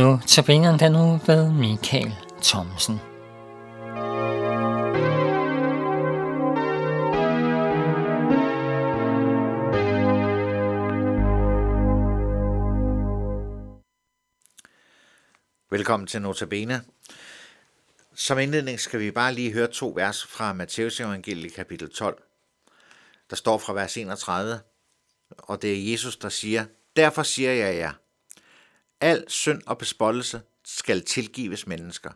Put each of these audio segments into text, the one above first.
Nu tabiner den nu ved Michael Thomsen. Velkommen til Notabene. Som indledning skal vi bare lige høre to vers fra Matteus evangeliet kapitel 12. Der står fra vers 31, og det er Jesus, der siger, Derfor siger jeg jer, al synd og bespottelse skal tilgives mennesker,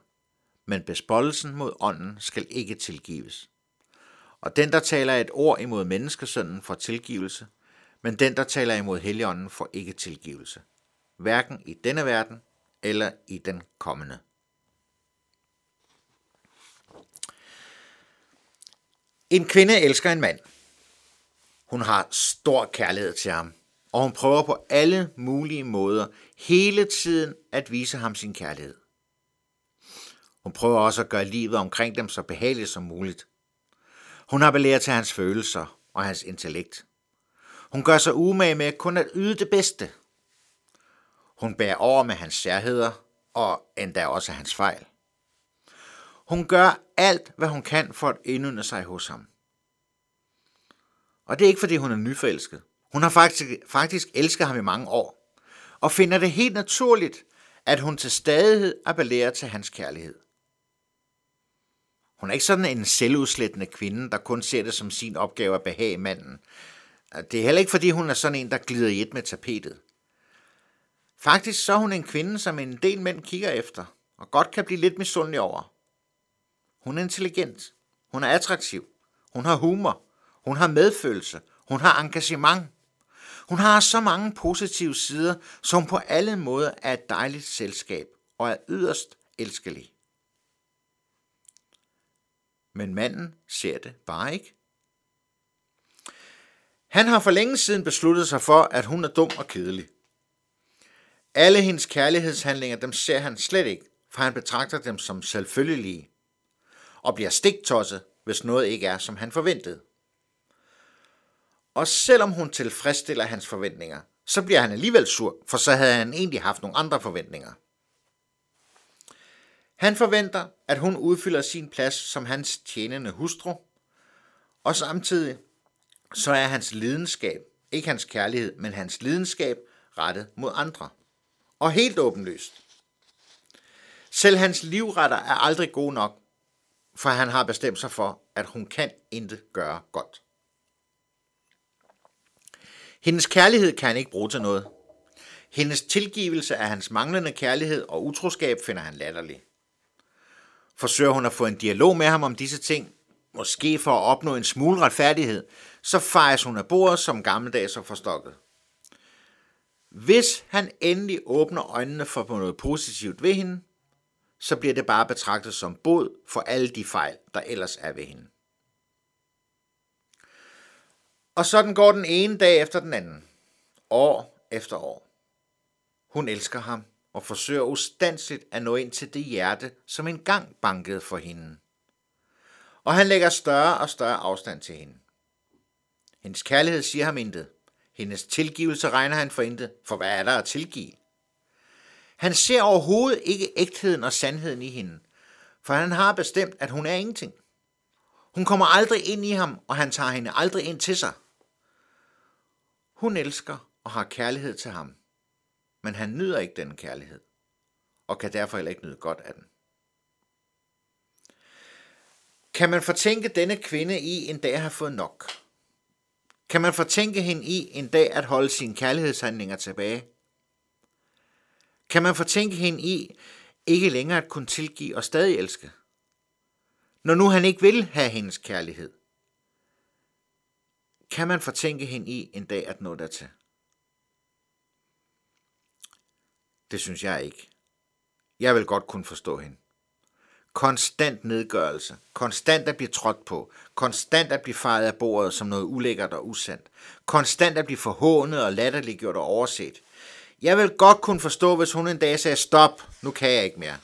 men bespottelsen mod ånden skal ikke tilgives. Og den, der taler et ord imod menneskesønnen, får tilgivelse, men den, der taler imod heligånden, får ikke tilgivelse. Hverken i denne verden eller i den kommende. En kvinde elsker en mand. Hun har stor kærlighed til ham, og hun prøver på alle mulige måder hele tiden at vise ham sin kærlighed. Hun prøver også at gøre livet omkring dem så behageligt som muligt. Hun appellerer til hans følelser og hans intellekt. Hun gør sig umage med kun at yde det bedste. Hun bærer over med hans særheder og endda også hans fejl. Hun gør alt, hvad hun kan for at indynde sig hos ham. Og det er ikke, fordi hun er nyforelsket. Hun har faktisk, faktisk elsket ham i mange år, og finder det helt naturligt, at hun til stadighed appellerer til hans kærlighed. Hun er ikke sådan en selvudslættende kvinde, der kun ser det som sin opgave at behage manden. Det er heller ikke, fordi hun er sådan en, der glider i et med tapetet. Faktisk så er hun en kvinde, som en del mænd kigger efter, og godt kan blive lidt misundelig over. Hun er intelligent. Hun er attraktiv. Hun har humor. Hun har medfølelse. Hun har engagement. Hun har så mange positive sider, som på alle måder er et dejligt selskab og er yderst elskelig. Men manden ser det bare ikke. Han har for længe siden besluttet sig for, at hun er dum og kedelig. Alle hendes kærlighedshandlinger, dem ser han slet ikke, for han betragter dem som selvfølgelige, og bliver stigtosset, hvis noget ikke er, som han forventede. Og selvom hun tilfredsstiller hans forventninger, så bliver han alligevel sur, for så havde han egentlig haft nogle andre forventninger. Han forventer, at hun udfylder sin plads som hans tjenende hustru, og samtidig så er hans lidenskab, ikke hans kærlighed, men hans lidenskab rettet mod andre. Og helt åbenlyst. Selv hans livretter er aldrig gode nok, for han har bestemt sig for, at hun kan intet gøre godt. Hendes kærlighed kan han ikke bruge til noget. Hendes tilgivelse af hans manglende kærlighed og utroskab finder han latterlig. Forsøger hun at få en dialog med ham om disse ting, måske for at opnå en smule retfærdighed, så fejres hun af bordet som gammeldags og forstokket. Hvis han endelig åbner øjnene for noget positivt ved hende, så bliver det bare betragtet som bod for alle de fejl, der ellers er ved hende. Og sådan går den ene dag efter den anden. År efter år. Hun elsker ham og forsøger ustandsligt at nå ind til det hjerte, som engang bankede for hende. Og han lægger større og større afstand til hende. Hendes kærlighed siger ham intet. Hendes tilgivelse regner han for intet, for hvad er der at tilgive? Han ser overhovedet ikke ægtheden og sandheden i hende, for han har bestemt, at hun er ingenting. Hun kommer aldrig ind i ham, og han tager hende aldrig ind til sig. Hun elsker og har kærlighed til ham, men han nyder ikke den kærlighed, og kan derfor heller ikke nyde godt af den. Kan man fortænke denne kvinde i en dag at have fået nok? Kan man fortænke hende i en dag at holde sine kærlighedshandlinger tilbage? Kan man fortænke hende i ikke længere at kunne tilgive og stadig elske? Når nu han ikke vil have hendes kærlighed, kan man fortænke hende i en dag at nå dertil? Det synes jeg ikke. Jeg vil godt kunne forstå hende. Konstant nedgørelse, konstant at blive trådt på, konstant at blive fejret af bordet som noget ulækkert og usandt, konstant at blive forhånet og latterliggjort og overset. Jeg vil godt kunne forstå, hvis hun en dag sagde, stop, nu kan jeg ikke mere.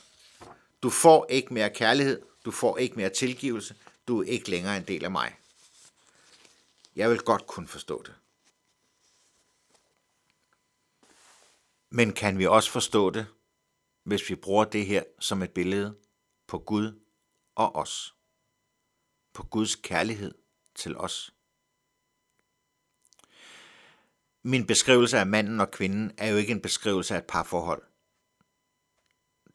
Du får ikke mere kærlighed, du får ikke mere tilgivelse, du er ikke længere en del af mig. Jeg vil godt kunne forstå det. Men kan vi også forstå det, hvis vi bruger det her som et billede på Gud og os. På Guds kærlighed til os. Min beskrivelse af manden og kvinden er jo ikke en beskrivelse af et parforhold.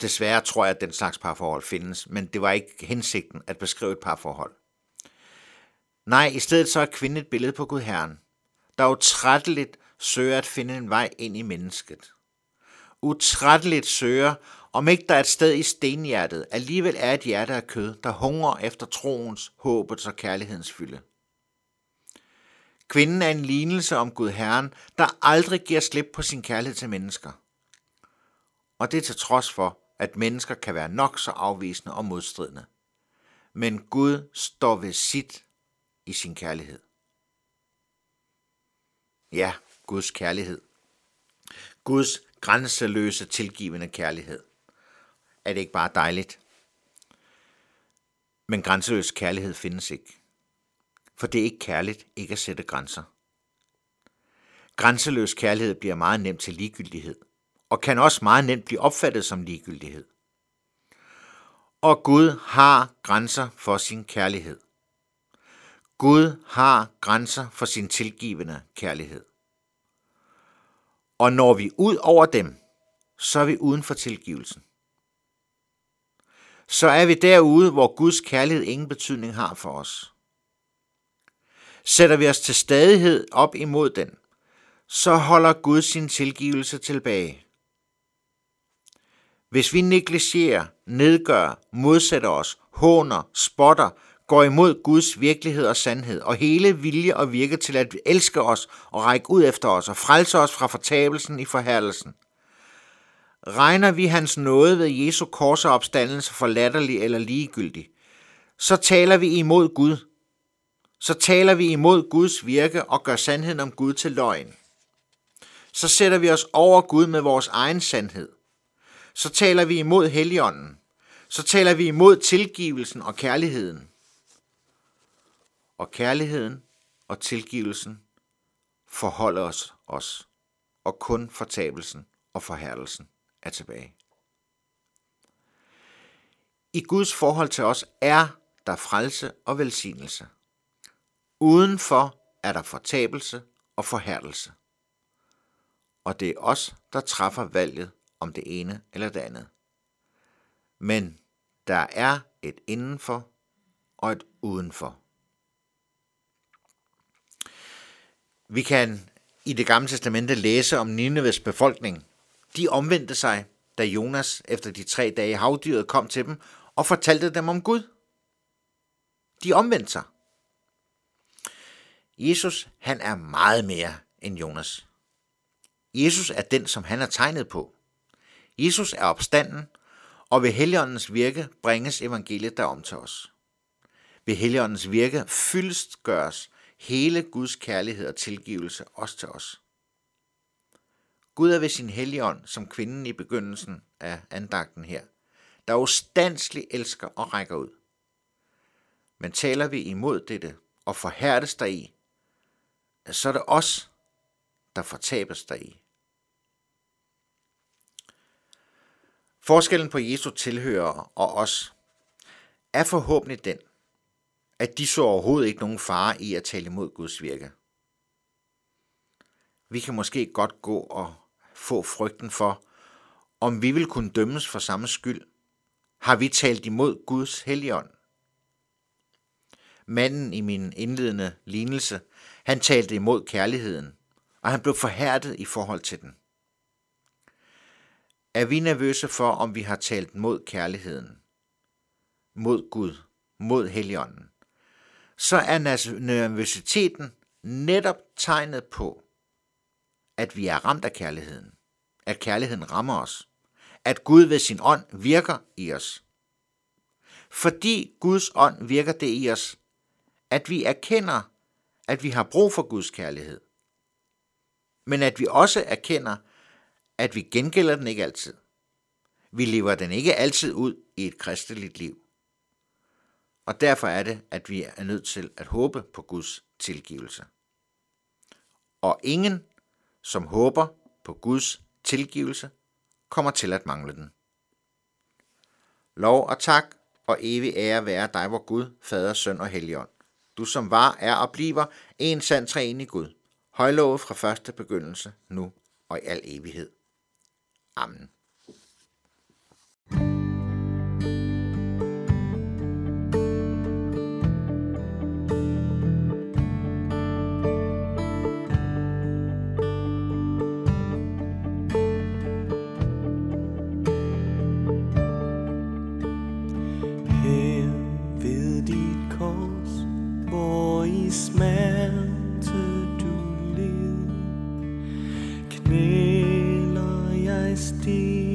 Desværre tror jeg, at den slags parforhold findes, men det var ikke hensigten at beskrive et parforhold. Nej, i stedet så er kvinden et billede på Gud Herren, der utrætteligt søger at finde en vej ind i mennesket. Utrætteligt søger, om ikke der er et sted i stenhjertet, alligevel er et hjerte af kød, der hungrer efter troens, håbets og kærlighedens fylde. Kvinden er en lignelse om Gud Herren, der aldrig giver slip på sin kærlighed til mennesker. Og det er til trods for, at mennesker kan være nok så afvisende og modstridende. Men Gud står ved sit i sin kærlighed. Ja, Guds kærlighed. Guds grænseløse tilgivende kærlighed. Er det ikke bare dejligt? Men grænseløs kærlighed findes ikke. For det er ikke kærligt ikke at sætte grænser. Grænseløs kærlighed bliver meget nemt til ligegyldighed, og kan også meget nemt blive opfattet som ligegyldighed. Og Gud har grænser for sin kærlighed. Gud har grænser for sin tilgivende kærlighed. Og når vi ud over dem, så er vi uden for tilgivelsen. Så er vi derude, hvor Guds kærlighed ingen betydning har for os. Sætter vi os til stadighed op imod den, så holder Gud sin tilgivelse tilbage. Hvis vi negligerer, nedgør, modsætter os, håner, spotter, går imod Guds virkelighed og sandhed, og hele vilje og virke til at elske os og række ud efter os og frelse os fra fortabelsen i forhærdelsen. Regner vi hans nåde ved Jesu kors og opstandelse for latterlig eller ligegyldig, så taler vi imod Gud. Så taler vi imod Guds virke og gør sandheden om Gud til løgn. Så sætter vi os over Gud med vores egen sandhed. Så taler vi imod Helligånden. Så taler vi imod tilgivelsen og kærligheden og kærligheden og tilgivelsen forholder os os, og kun fortabelsen og forhærdelsen er tilbage. I Guds forhold til os er der frelse og velsignelse. Udenfor er der fortabelse og forhærdelse. Og det er os, der træffer valget om det ene eller det andet. Men der er et indenfor og et udenfor. Vi kan i det gamle testamente læse om Nineves befolkning. De omvendte sig, da Jonas efter de tre dage havdyret kom til dem og fortalte dem om Gud. De omvendte sig. Jesus, han er meget mere end Jonas. Jesus er den, som han er tegnet på. Jesus er opstanden, og ved Helligåndens virke bringes evangeliet derom til os. Ved Helligåndens virke fyldest gøres hele Guds kærlighed og tilgivelse også til os. Gud er ved sin helligånd, som kvinden i begyndelsen af andagten her, der ustandsligt elsker og rækker ud. Men taler vi imod dette og forhærdes der i, så er det os, der fortabes der i. Forskellen på Jesu tilhører og os er forhåbentlig den, at de så overhovedet ikke nogen fare i at tale imod Guds virke. Vi kan måske godt gå og få frygten for, om vi vil kunne dømmes for samme skyld. Har vi talt imod Guds helligånd? Manden i min indledende lignelse, han talte imod kærligheden, og han blev forhærdet i forhold til den. Er vi nervøse for, om vi har talt mod kærligheden, mod Gud, mod Helligånden? Så er nervøsiteten netop tegnet på, at vi er ramt af kærligheden. At kærligheden rammer os. At Gud ved sin ånd virker i os. Fordi Guds ånd virker det i os, at vi erkender, at vi har brug for Guds kærlighed. Men at vi også erkender, at vi gengælder den ikke altid. Vi lever den ikke altid ud i et kristeligt liv. Og derfor er det, at vi er nødt til at håbe på Guds tilgivelse. Og ingen, som håber på Guds tilgivelse, kommer til at mangle den. Lov og tak og evig ære være dig, vor Gud, Fader, Søn og Helligånd. Du som var, er og bliver en sand træenig Gud. Højlovet fra første begyndelse, nu og i al evighed. Amen. Her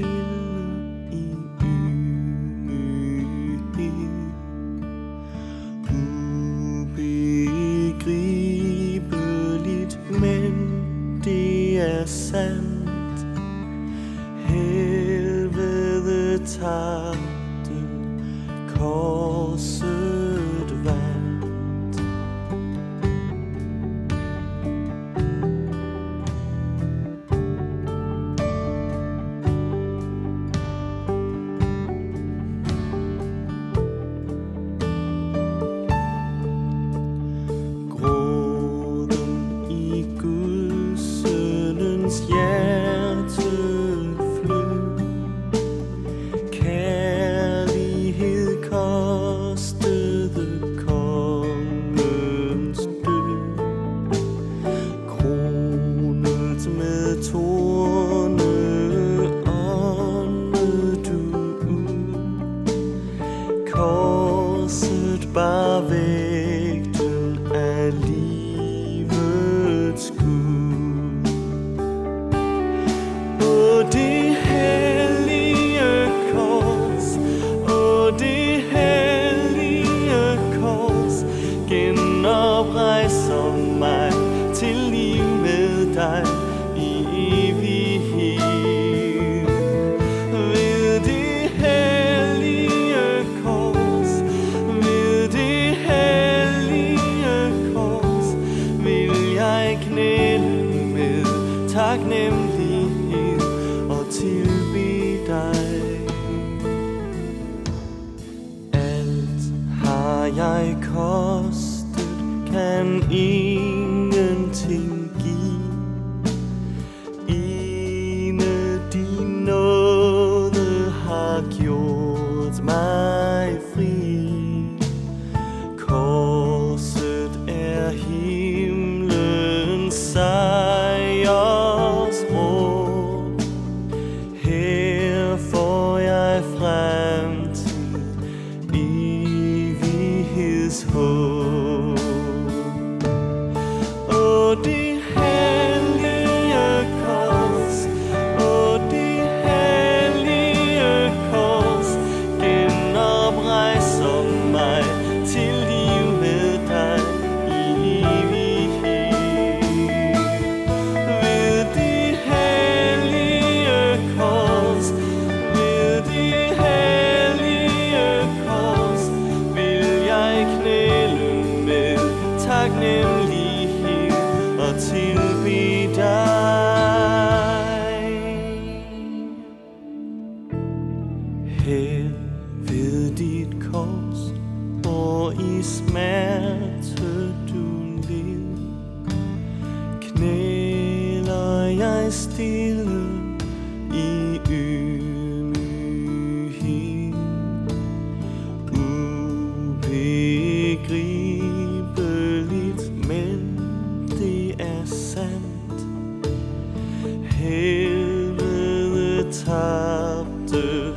have to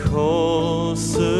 cause.